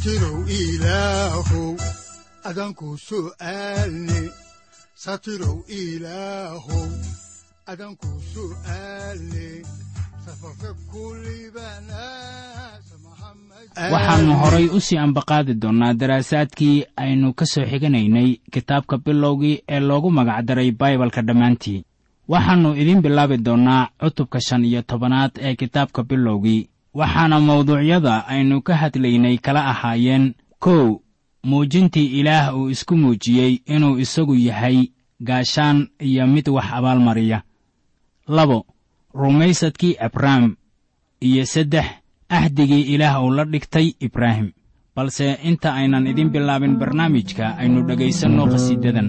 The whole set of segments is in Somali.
satirow ilaahow adanku su'aalne satirow ilaahow adanku su'aalne waxaannu horay u sii ambaqaadi doonnaa daraasaadkii aynu ka soo xiganaynay kitaabka bilowgii ee loogu magacdaray baibalka dhammaantii waxaannu idiin bilaabi doonnaa cutubka shan iyo tobanaad ee kitaabka bilowgii waxaana mawduucyada aynu ka hadlaynay kala ahaayeen. Kow muujintii ilaah uu isku muujiyey inuu isagu yahay gaashaan iyo mid wax abaalmariya. Labo rumaysadkii abrahm iyo saddex ahdigii ilaah uu la dhigtay ibraahim. Balse inta aynan idin bilaabin barnaamijka aynu dhegaysanno qhasiidadan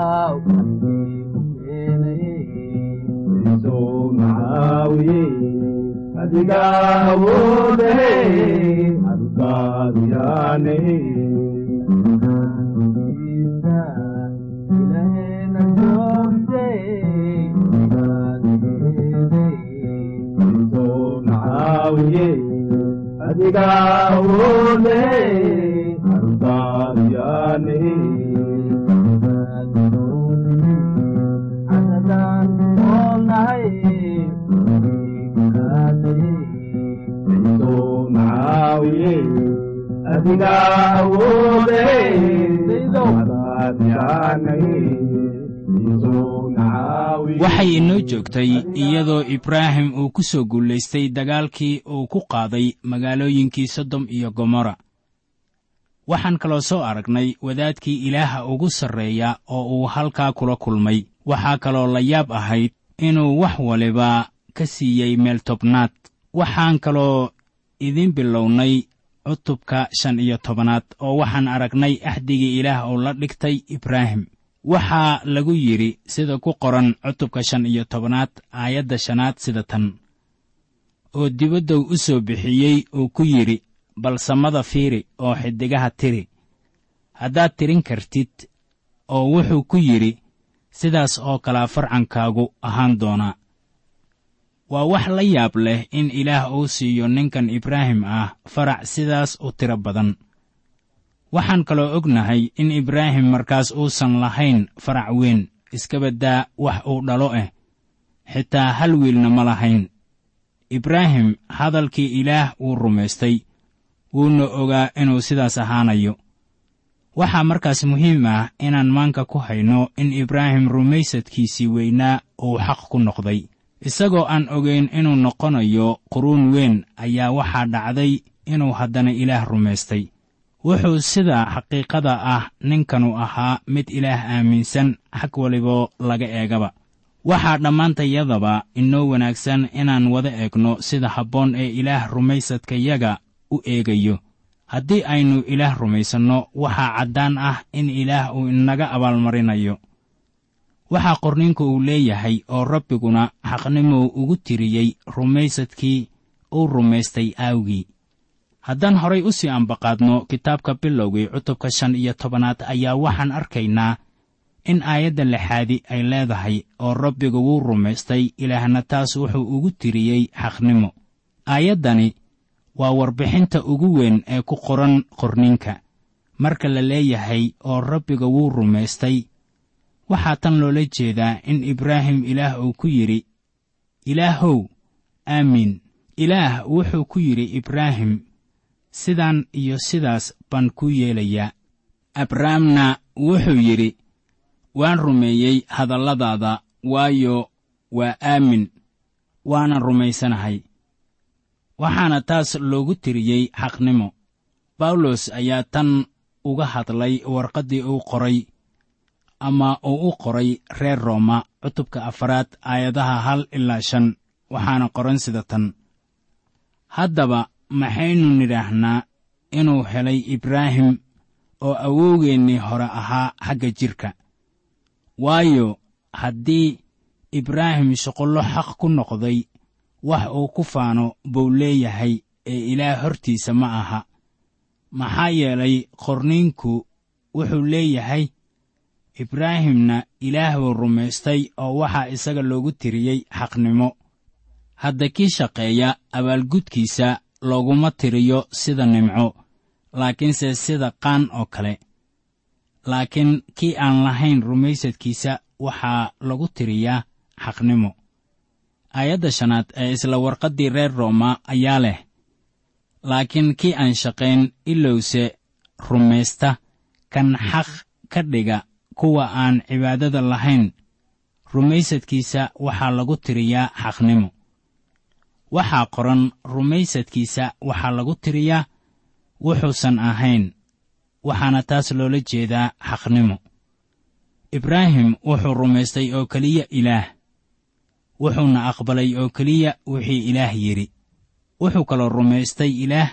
awoodnahe antaadiyaanahe adiga awoodne ardaadyaane macaawiye waxay inoo joogtay iyadoo ibraahim uu ku soo guulaystay dagaalkii uu ku qaaday magaalooyinkii sodom iyo gomorra. Waxaan kaloo soo aragnay wadaadkii ilaaha ugu sarreeya oo uu halkaa kula kulmay. Waxaa kaloo la yaab ahayd inuu wax waliba ka siiyey meel tobnaad waxaan kaloo idiin bilownay cutubka shan iyo tobanaad oo waxaan aragnay axdigii ilaah uu la dhigtay ibraahim. Waxaa lagu yidhi sida ku qoran cutubka shan iyo tobanaad aayadda shanaad sida tan. Oo dibaddow u soo bixiyey uu ku yidhi bal samada fiiri oo xiddigaha tiri. Haddaad tirin kartid oo wuxuu ku yidhi sidaas oo kalea farcankaagu ahaan doonaa waa wax la yaab leh in ilaah uu siiyo ninkan ibraahim ah farac sidaas u tiro badan. Waxaan kaloo ognahay in ibraahim markaas uusan lahayn farac weyn iskabaddaa wax uu dhalo ah xitaa hal wiilna ma lahayn. Ibraahim hadalkii ilaah wuu rumaystay. Wuuna ogaa inuu sidaas ahaanayo. Waxaa markaas muhiim ah inaan maanka ku hayno in ibraahim rumaysadkiisii weynaa uu xaq ku noqday isagoo aan ogayn inuu noqonayo quruun weyn ayaa waxaa dhacday inuu haddana ilaah rumaystay. Wuxuu sida xaqiiqada ah ninkanu ahaa mid ilaah aaminsan xag waliboo laga eegaba. Waxaa dhammaantayadaba inoo wanaagsan inaan wada eegno sida habboon ee ilaah rumaysadkayaga u eegayo. Haddii aynu ilaah rumaysanno waxaa caddaan ah in ilaah uu inaga abaalmarinayo waxaa qorninka uu leeyahay oo rabbiguna xaqnimuu ugu tiriyey rumaysadkii uu rumaystay aawgii haddaan horay u sii ambaqaadno kitaabka bilowgii cutubka shan iyo tobanaad ayaa waxaan arkaynaa in aayadda lixaadi ay leedahay oo rabbigu wuu rumaystay ilaahna taas wuxuu ugu tiriyey xaqnimo. Aayaddani waa warbixinta ugu weyn ee ku qoran qorninka. Marka la leeyahay oo rabbiga wuu rumaystay waxaa tan loola jeedaa in ibraahim ilaah uu ku yidhi ilaahow aamiin ilaah wuxuu ku yidhi ibraahim sidaan iyo sidaas baan kuu yeelayaa. Abrahamna wuxuu yidhi waan rumeeyey hadalladaada waayo waa aamin waana rumaysanahay. Waxaana taas loogu tiriyey xaqnimo. Bawlos ayaa tan uga hadlay warqaddii uu qoray ama uu u qoray reer rooma cutubka afaraad aayadaha hal ilaa shan waxaana qoran sida tan. Haddaba maxaynu nidhaahnaa inuu helay ibraahim oo awowgeennii hore ahaa xagga jidhka waayo haddii ibraahim shuqullo xaq ku noqday wax uu ku faano buu leeyahay ee ilaah hortiisa ma aha. Maxaa yeelay qorniinku wuxuu leeyahay ibraahimna ilaah buu rumaystay oo waxaa isaga loogu tiriyey xaqnimo. Hadda kii shaqeeya abaalgudkiisa looguma tiriyo sida nimco laakiinse sida qaan oo kale. Laakiin kii aan lahayn rumaysadkiisa waxaa lagu tiriyaa xaqnimo. Aayadda shanaad ee isla warqaddii reer rooma ayaa leh laakiin kii aan shaqayn ilowse rumaysta kan xaq ka dhiga kuwa aan cibaadada lahayn rumaysadkiisa waxaa lagu tiriyaa xaqnimo. Waxaa qoran rumaysadkiisa waxaa lagu tiriyaa wuxuusan ahayn. Waxaana taas loola jeedaa xaqnimo. Ibraahim wuxuu rumaystay oo keliya ilaah. Wuxuuna aqbalay oo keliya wixii ilaah yidhi. Wuxuu kaloo rumaystay ilaah.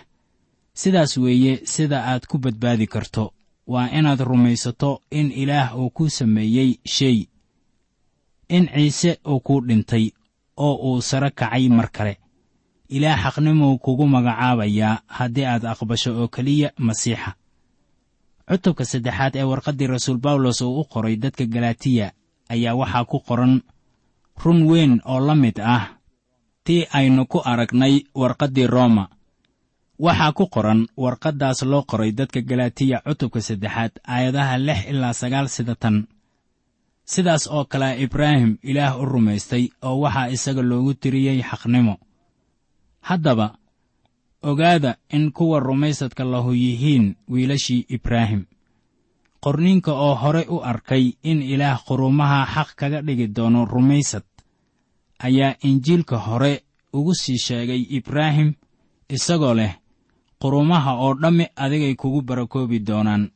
Sidaas weeye sida aad ku badbaadi karto waa inaad rumaysato in ilaah uu kuu sameeyey shay. In ciise uu kuu dhintay oo uu sare kacay mar kale. Ilaah xaqnimuu kugu magacaabayaa haddii aad aqbasho oo keliya masiixa. Cutubka saddexaad ee warqaddii rasuul bawlos uu u qoray dadka galatiya ayaa waxaa ku qoran run weyn oo la mid ah tii aynu ku aragnay warqaddii rooma waxaa ku qoran warqaddaas loo qoray dadka galatiya cutubka saddexaad aayadaha lix ilaa sagaal sida tan sidaas oo kale ibraahim ilaah u rumaystay oo waxaa isaga loogu tiriyey xaqnimo. Haddaba ogaada in kuwa rumaysadka lahu yihiin wiilashii ibraahim. Qorniinka oo hore u arkay in ilaah quruumaha xaq kaga dhigi doono rumaysad ayaa injiilka hore ugu sii sheegay ibraahim isagoo leh quruumaha oo dhammi adigay kugu barakoobi doonaan.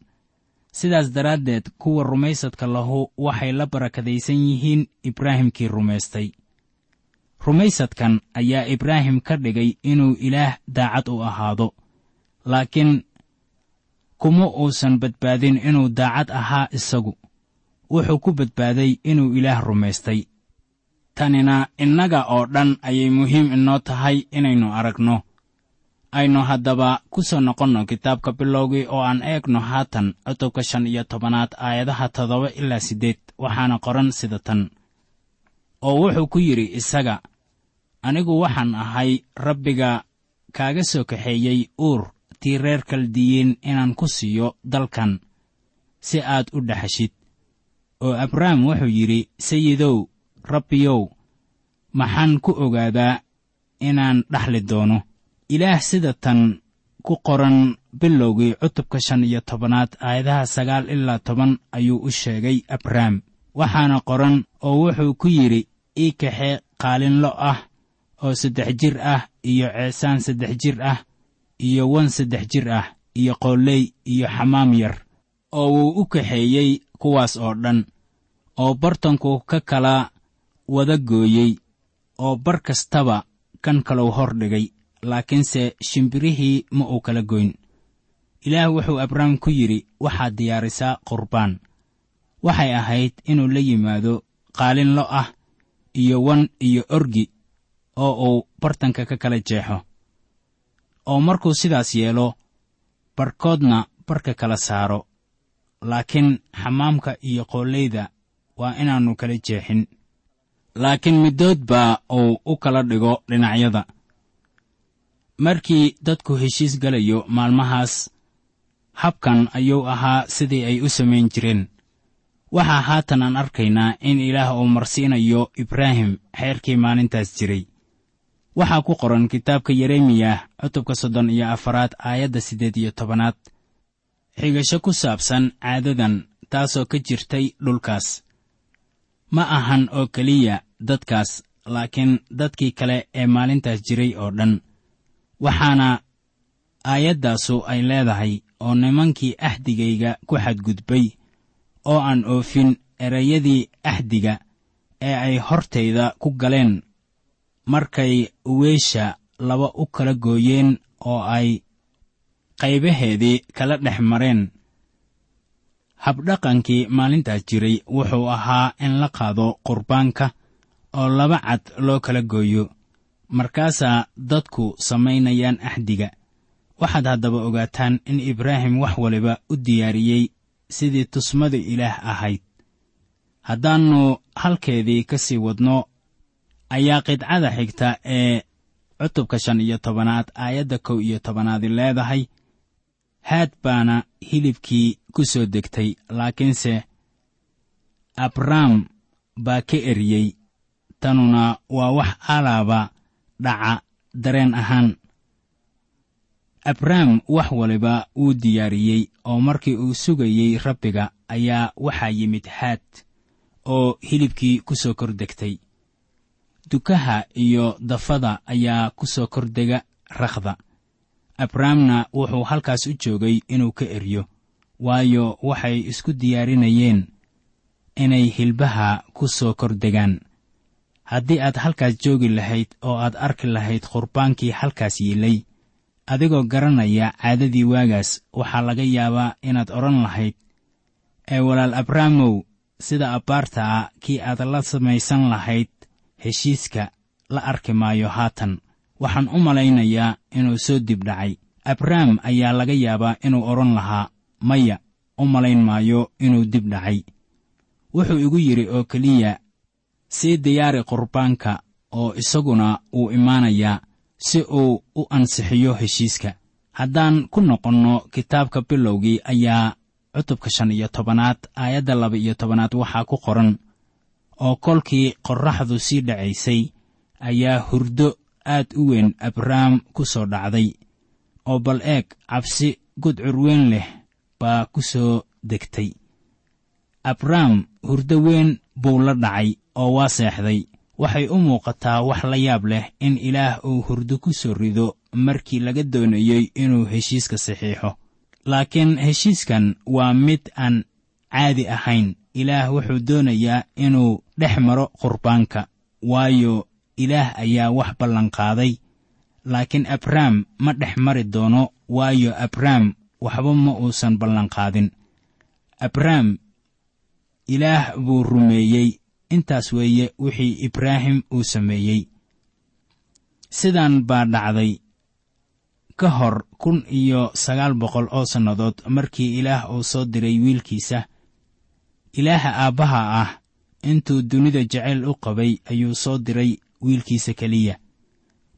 Sidaas daraaddeed kuwa rumaysadka lahu waxay la barakadaysan yihiin ibraahimkii rumaystay. Rumaysadkan ayaa ibraahim ka dhigay inuu ilaah daacad u ahaado. Laakiin kuma uusan badbaadin inuu daacad ahaa isagu. Wuxuu ku badbaaday inuu ilaah rumaystay. Tanina innaga oo dhan ayay muhiim inoo tahay inaynu aragno aynu haddaba ku soo noqonno kitaabka bilowgii oo aan eegno haatan cutubka shan iyo tobanaad aayadaha toddoba ilaa siddeed waxaana qoran sida tan. Oo wuxuu ku yidhi isaga anigu waxaan ahay rabbiga kaaga soo kaxeeyey uur tii reer kaldiyiin inaan ku siiyo dalkan si aad u dhexashid. Oo abrahm wuxuu yidhi sayidow rabbiyow maxaan ku ogaadaa inaan dhaxli doono ilaah sida tan ku qoran bilowgii cutubka shan iyo tobanaad aayadaha sagaal ilaa toban ayuu u sheegay abrahm waxaana qoran oo wuxuu ku yidhi ii kaxee qaalinlo ah oo saddex jir ah iyo ceesaan saddex jir ah iyo wan saddex jir ah iyo qooley iyo xamaam yar oo wuu u kaxeeyey kuwaas oo dhan oo bartanku ka kala wada gooyey oo bar kastaba kan kalow hor dhigay laakiinse shimbirihii ma uu kala goyn. Ilaah wuxuu abrahm ku yidhi waxaad diyaarisaa qurbaan. Waxay ahayd inuu la yimaado qaalinlo ah iyo wan iyo orgi oo uu bartanka ka kala jeexo. Oo markuu sidaas yeelo barhkoodna barka kala saaro. Laakiin xamaamka iyo qooleyda waa inaannu kala jeexin. Laakiin middood baa uu u kala dhigo dhinacyada markii dadku heshiis galayo maalmahaas habkan ayuu ahaa sidii ay u samayn jireen. Waxaa haatan aan arkaynaa in ilaah uu marsiinayo ibraahim xeerkii maalintaas jiray. Waxaa ku qoran kitaabka yeremiyah cutubka soddon iyo afaraad aayadda siddeed iyo tobanaad. Xigasho ku saabsan caadadan taasoo ka jirtay dhulkaas. Ma ahan oo keliya dadkaas laakiin dadkii kale ee maalintaas jiray oo dhan waxaana aayaddaasu ay leedahay oo nimankii axdigayga ku xadgudbay oo aan oofin erayadii axdiga ee ay hortayda ku galeen. Markay weesha laba u kala gooyeen oo ay qaybaheedii kala dhex mareen. Habdhaqankii maalintaas jiray wuxuu ahaa in la qaado qurbaanka oo laba cad loo kala gooyo markaasaa dadku samaynayaan axdiga waxaad haddaba ogaataan in ibraahim wax waliba u diyaariyey sidii tusmada ilaah ahayd. Haddaannu halkeedii ka sii wadno ayaa qidcada xigta ee cutubka shan iyo tobanaad aayadda kow iyo tobanaadi leedahay. Haad baana hilibkii ku soo degtay laakiinse abrahm baa ka eriyey. Tanuna waa wax alaaba dhaca dareen ahaan. Abrahm wax waliba wuu diyaariyey oo markii uu sugayey rabbiga ayaa waxaa yimid haad oo hilibkii ku soo kor degtay. Dukaha iyo dafada ayaa ku soo kordega rakhda. Abrahamna wuxuu halkaas u joogay inuu ka eryo waayo waxay isku diyaarinayeen inay hilbaha ku soo kordegaan haddii aad halkaas joogi lahayd oo aad arki lahayd qurbaankii halkaas yiilay adigoo garanaya caadadii waagaas waxaa laga yaabaa inaad odhan lahayd ee walaal abraamow sida abbaarta ah kii aad la samaysan lahayd heshiiska la arki maayo haatan. Waxaan u malaynayaa inuu soo dib dhacay. Abrahm ayaa laga yaabaa inuu odhan lahaa maya u malayn maayo inuu dib dhacay. Wuxuu igu yidhi oo keliya sii diyaari qurbaanka oo isaguna wuu imaanayaa si uu u ansixiyo heshiiska. Haddaan ku noqonno kitaabka bilowgii ayaa cutubka shan iyo tobanaad aayadda laba iyo tobanaad waxaa ku qoran oo kolkii qorraxdu sii dhacaysay ayaa hurdo aad u weyn abrahm ku soo dhacday oo bal eeg cabsi gudcur weyn leh baa ku soo degtay abrahm hurdo weyn buu la dhacay oo waa seexday. Waxay u muuqataa wax la yaab leh in ilaah uu hurdo ku soo rido markii laga doonayey inuu heshiiska saxiixo. Laakiin heshiiskan waa mid aan caadi ahayn. Ilaah wuxuu doonayaa inuu dhex maro qurbaanka waayo ilaah ayaa wax ballanqaaday laakiin abrahm ma dhex mari doono waayo abrahm waxba ma uusan ballanqaadin abrahm ilaah buu rumeeyey. Intaas weeye wixii ibraahim uu sameeyey. Sidan baa dhacday. Ka hor kun iyo sagaal boqol oo sannadood markii ilaah uu soo diray wiilkiisa ilaaha aabbaha ah intuu dunida jacayl u qabay ayuu soo diray wiilkiisa keliya.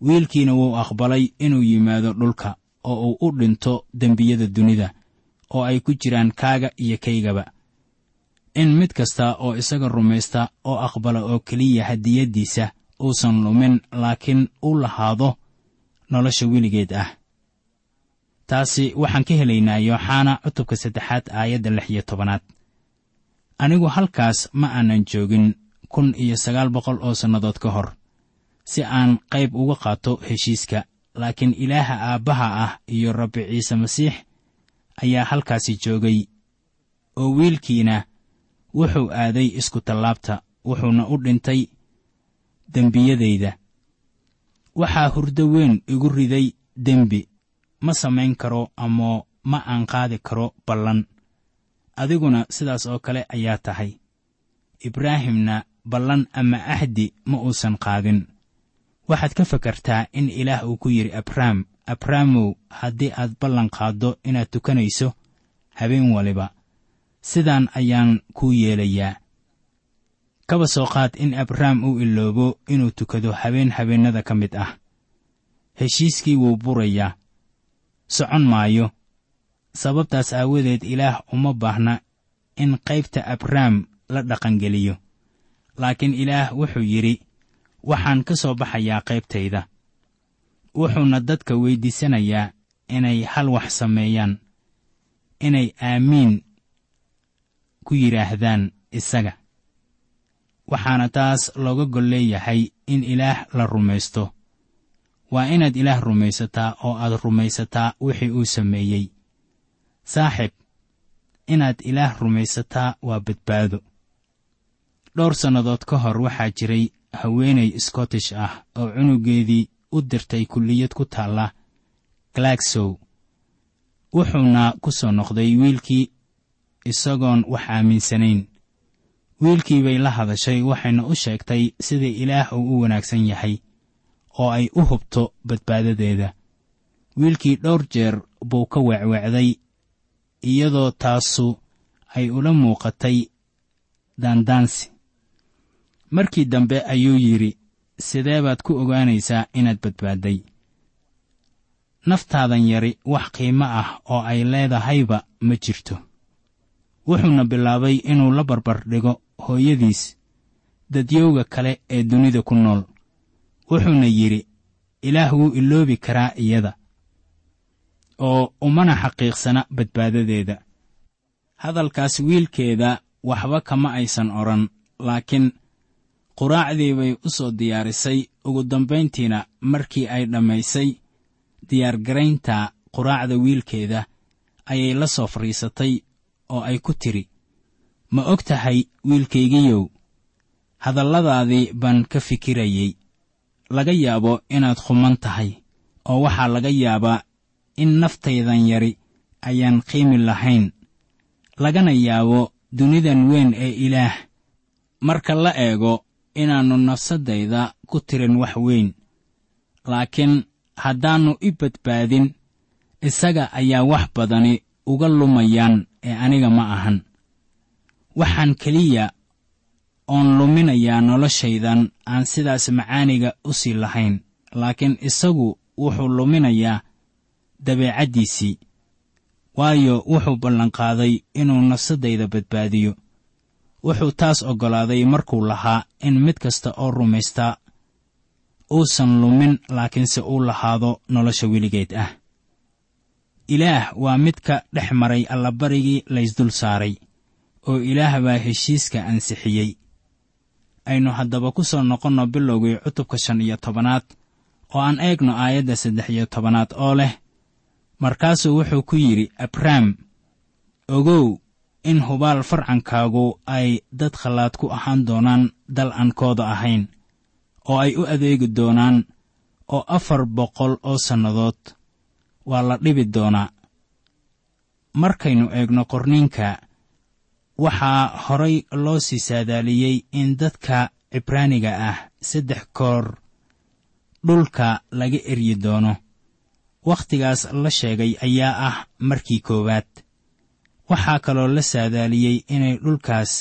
Wiilkiina wuu aqbalay inuu yimaado dhulka oo uu u dhinto dembiyada dunida oo ay ku jiraan kaaga iyo kaygaba in mid kasta oo isaga rumaysta oo aqbala oo keliya hadiyaddiisa uusan lumin laakiin u lahaado nolosha weligeed ah. Taasi waxaan ka helaynaa yooxana cutubka saddexaad aayadda lix iyo tobanaad. Anigu halkaas ma aanan joogin kun iyo sagaal boqol oo sannadood ka hor si aan qayb uga qaato heshiiska laakiin ilaaha aabbaha ah iyo rabbi ciise masiix ayaa halkaasi joogay oo wiilkiina wuxuu aaday iskutallaabta wuxuuna u dhintay dembiyadayda waxaa hurdo weyn igu riday dembi. Ma samayn karo ama ma aan qaadi karo ballan. Adiguna sidaas oo kale ayaa tahay. Ibraahimna ballan ama ahdi ma uusan qaadin. Waxaad ka fakartaa in ilaah uu ku yidhi abrahm abraamow haddii aad ballan qaaddo inaad tukanayso habeen waliba sidaan ayaan kuu yeelayaa. Kaba soo qaad in abrahm uu iloobo inuu tukado habeen habeennada ka mid ah. Heshiiskii wuu burayaa. Socon maayo. Sababtaas aawadeed ilaah uma baahna in qaybta abrahm la dhaqangeliyo. Laakiin ilaah wuxuu yidhi waxaan ka soo baxayaa qaybtayda. Wuxuuna dadka weyddiisanayaa inay hal wax sameeyaan. Inay aamiin ku yidhaahdaan isaga. Waxaana taas looga gol leeyahay in ilaah la rumaysto. Waa inaad ilaah rumaysataa oo aad rumaysataa wixii uu sameeyey. Saaxib inaad ilaah rumaysataa waa badbaado. Dhowr sannadood ka hor waxaa jiray haweenay scottish ah oo cunugeedii u dirtay kulliyad ku taalla galagsow wuxuuna ku soo noqday wiilkii isagoon wax aaminsanayn. Wiilkii bay la hadashay waxayna u sheegtay sida ilaah uu u wanaagsan yahay oo ay u hubto badbaadadeeda. Wiilkii dhowr jeer buu ka weecweecday iyadoo taasu ay ula muuqatay daandaansi. Markii dambe ayuu yidhi sidee baad ku ogaanaysaa inaad badbaadday naftaadan yari wax qiimo ah oo ay leedahayba ma jirto wuxuuna bilaabay inuu la barbar dhigo hooyadiis dadyowga kale ee dunida ku nool. Wuxuuna yidhi ilaah wuu iloobi karaa iyada oo umana xaqiiqsana badbaadadeeda. Hadalkaas wiilkeeda waxba kama aysan odhan laakiin quraacdii bay u soo diyaarisay. Ugu dambayntiina markii ay dhammaysay diyaargaraynta quraacda wiilkeeda ayay la soo fadhiisatay oo ay ku tidhi ma og tahay wiilkaygiyow hadalladaadii baan ka fikirayey laga yaabo inaad khuman tahay oo waxaa laga yaabaa in naftaydan yari ayaan qiimi lahayn. Lagana yaabo dunidan weyn ee ilaah. Marka la eego inaannu nafsaddayda ku tirin wax weyn laakiin haddaannu i badbaadin isaga ayaa wax badani uga lumayaan ee aniga ma ahan. Waxaan keliya oon luminayaa noloshaydan aan sidaas macaaniga u sii lahayn laakiin isagu wuxuu luminayaa dabeecaddiisii waayo wuxuu ballanqaaday inuu nafsaddayda badbaadiyo. Wuxuu taas oggolaaday markuu lahaa in mid kasta oo rumaystaa uusan lumin laakiinse uu lahaado nolosha weligeed ah ilaah waa midka dhex maray allabarigii laysdul saaray oo ilaah baa heshiiska ansixiyey. Aynu haddaba ku soo noqonno bilowgii cutubka shan iyo tobanaad oo aan eegno aayadda saddex iyo tobanaad oo leh markaasuu wuxuu ku yidhi abrahm ogow in hubaal farcankaagu ay dad khallaad ku ahaan doonaan dal aan kooda ahayn oo ay u adeegi doonaan oo afar boqol oo sannadood waa la dhibi doonaa markaynu eegno qorniinka waxaa horay loo sii saadaaliyey in dadka cibraaniga ah saddex koor dhulka laga eryi doono. Wakhtigaas la sheegay ayaa ah markii koowaad. Waxaa kaloo la saadaaliyey inay dhulkaas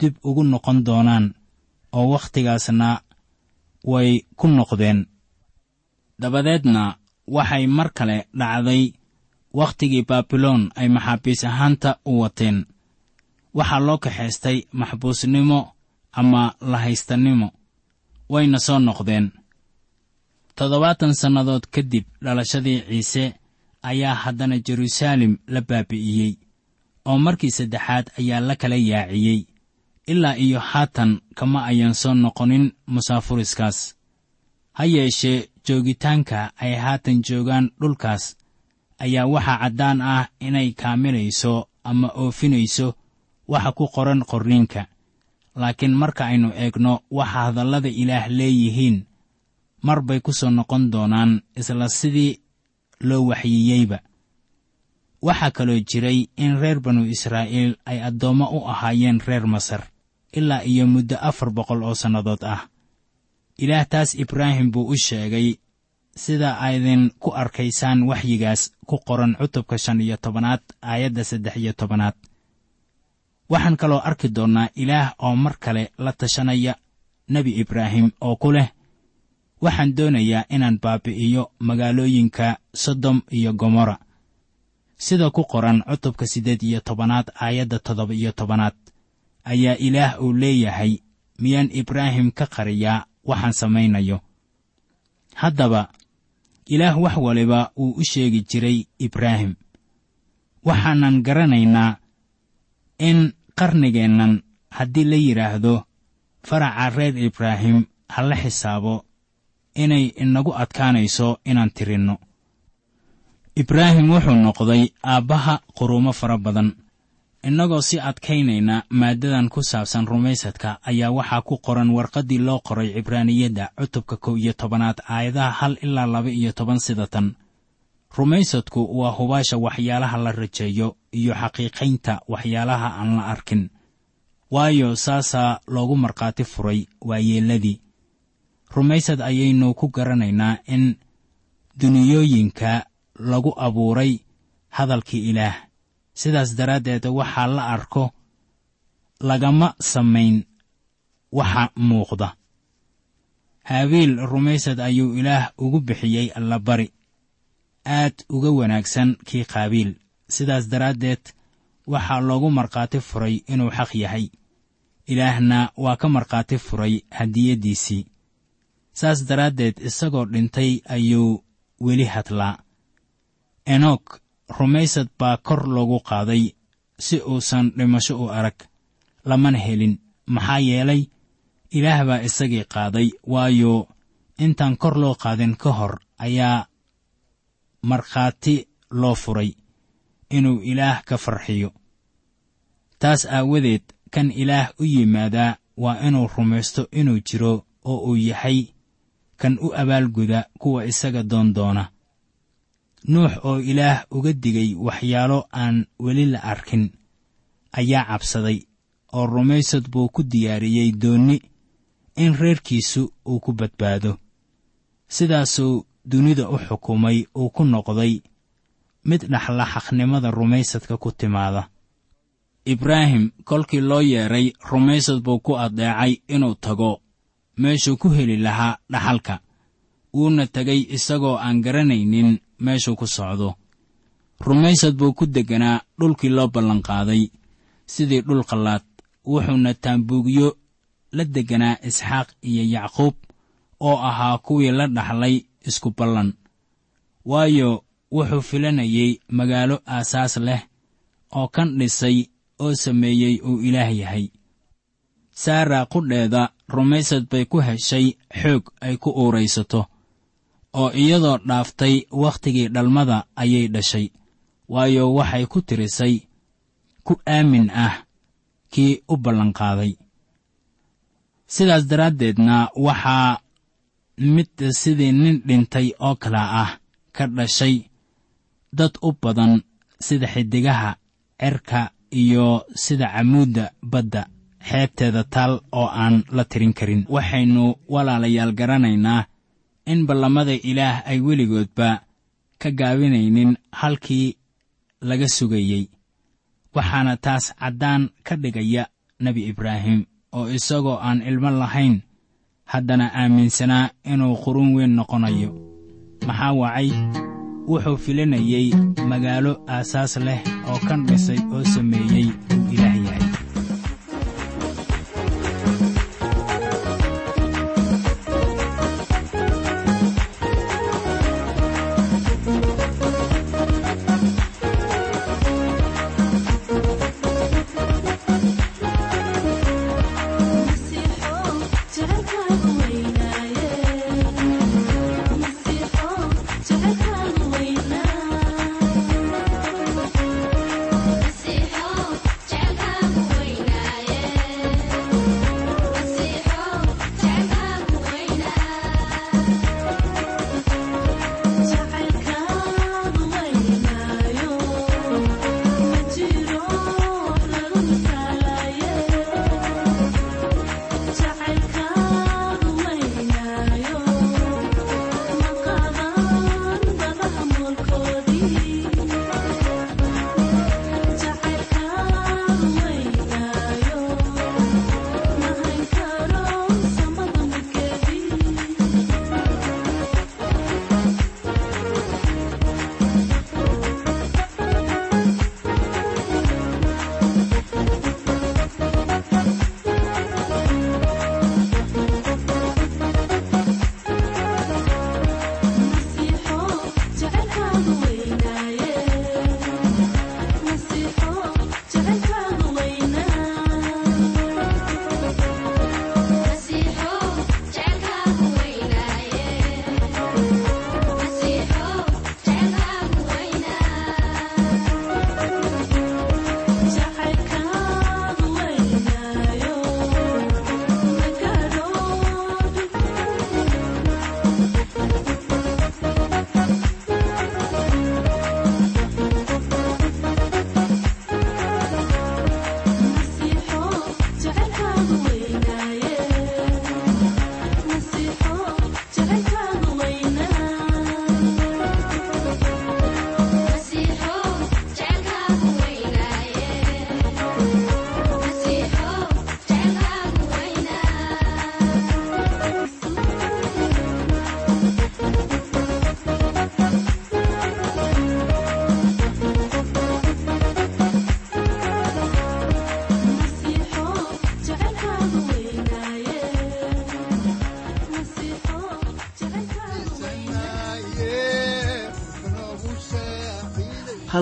dib ugu noqon doonaan oo wakhtigaasna way ku noqdeen. Dabadeedna waxay mar kale dhacday wakhtigii baabiloon ay maxaabiis ahaanta u wateen. Waxaa loo kaxaystay maxbuusnimo ama lahaystannimo. Wayna soo noqdeen. Toddobaatan sannadood kadib dhalashadii ciise ayaa haddana jeruusaalem la baabi'iyey oo markii saddexaad ayaa la kala yaaciyey ilaa iyo haatan kama ayan soo noqonin musaafuriskaas. Ha yeeshee joogitaanka ay haatan joogaan dhulkaas ayaa waxaa caddaan ah inay kaamilayso ama oofinayso waxa ku qoran qorniinka. Laakiin marka aynu eegno waxa hadallada ilaah leeyihiin mar bay ku soo noqon doonaan isla sidii loo waxyiyeyba. Waxaa kaloo jiray in reer banu israa'iil ay addoommo u ahaayeen reer masar ilaa iyo muddo afar boqol oo sannadood ah ilaah taas ibraahim buu u sheegay sida aydin ku arkaysaan waxyigaas ku qoran cutubka shan iyo tobanaad aayadda saddex iyo tobanaad. Waxaan kaloo arki doonnaa ilaah oo mar kale la tashanaya nebi ibraahim oo ku leh waxaan doonayaa inaan baabi'iyo magaalooyinka sodom iyo gomorra. Sida ku qoran cutubka siddeed iyo tobanaad aayadda toddoba iyo tobanaad ayaa ilaah uu leeyahay miyaan ibraahim ka qariyaa waxaan samaynayo. Haddaba ilaah wax waliba wuu u sheegi jiray ibraahim. Waxaanan garanaynaa in qarnigeennan haddii la yidhaahdo faraca reer ibraahim ha la xisaabo inay inagu adkaanayso inaan tirinno. Ibraahim wuxuu noqday aabbaha quruumo fara badan innagoo si adkaynayna maaddadan ku saabsan rumaysadka ayaa waxaa ku qoran warqaddii loo qoray cibraaniyadda cutubka kow iyo tobanaad aayadaha hal ilaa laba iyo toban sida tan. Rumaysadku waa hubaasha waxyaalaha la rajeeyo iyo xaqiiqaynta waxyaalaha aan la arkin. Waayo saasaa loogu markhaati furay waayeelladii. Rumaysad ayaynu ku garanaynaa in duniyooyinka lagu abuuray hadalkii ilaah sidaas daraaddeed waxaa la arko lagama samayn waxa muuqda. Haabiil rumaysad ayuu ilaah ugu bixiyey allabari aad uga wanaagsan kii qaabiil. Sidaas daraaddeed waxaa loogu markhaati furay inuu xaq yahay. Ilaahna waa ka markhaati furay hadiyaddiisii saas daraaddeed isagoo dhintay ayuu weli hadlaa. Enok rumaysad baa kor loogu qaaday si uusan dhimasho u arag. Lamana helin. Maxaa yeelay ilaah baa isagii qaaday waayo intaan kor loo qaadin ka hor ayaa markhaati loo furay inuu ilaah ka farxiyo. Taas aawadeed kan ilaah u yimaadaa waa inuu rumaysto inuu jiro oo uu yahay kan u abaalguda kuwa isaga doondoona nuux oo ilaah uga digay waxyaalo aan weli la arkin ayaa cabsaday oo rumaysad buu ku diyaariyey doonni in reerkiisu uu ku badbaado. Sidaasuu dunida u xukumay uu ku noqday mid dhaxla xaqnimada rumaysadka ku timaada. Ibraahim kolkii loo yeedhay rumaysad buu ku addeecay inuu tago meeshuu ku heli lahaa dhaxalka. Wuuna tegay isagoo aan garanaynin meeshuu ku socdo. Rumaysad buu ku degganaa dhulkii loo ballanqaaday sidii dhul qallaad wuxuuna taambuugyo la degganaa isxaaq iyo yacquub oo ahaa kuwii la dhaxlay isku ballan. Waayo wuxuu filanayey magaalo aasaas leh oo kan dhisay oo sameeyey uu ilaah yahay. Saara qudheeda rumaysad bay ku heshay xoog ay ku uuraysato oo iyadoo dhaaftay wakhtigii dhalmada ayay dhashay. Waayo waxay ku tirisay ku aamin ah kii u ballanqaaday. Sidaas daraaddeedna waxaa mid sidii nin dhintay oo kala ah ka dhashay dad u badan sida xiddigaha cerka iyo sida camuudda badda xeebteeda taal oo aan la tirin karin. Waxaynu walaalayaal garanaynaa in ballamada ilaah ay weligoodba ka gaabinaynin halkii laga sugayey. Waxaana taas caddaan ka dhigaya nebi ibraahim oo isagoo aan ilmo lahayn haddana aaminsanaa inuu qurun weyn noqonayo. Maxaa wacay? Wuxuu filanayey magaalo aasaas leh oo kan dhisay oo sameeyey uu ilaah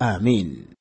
aamiin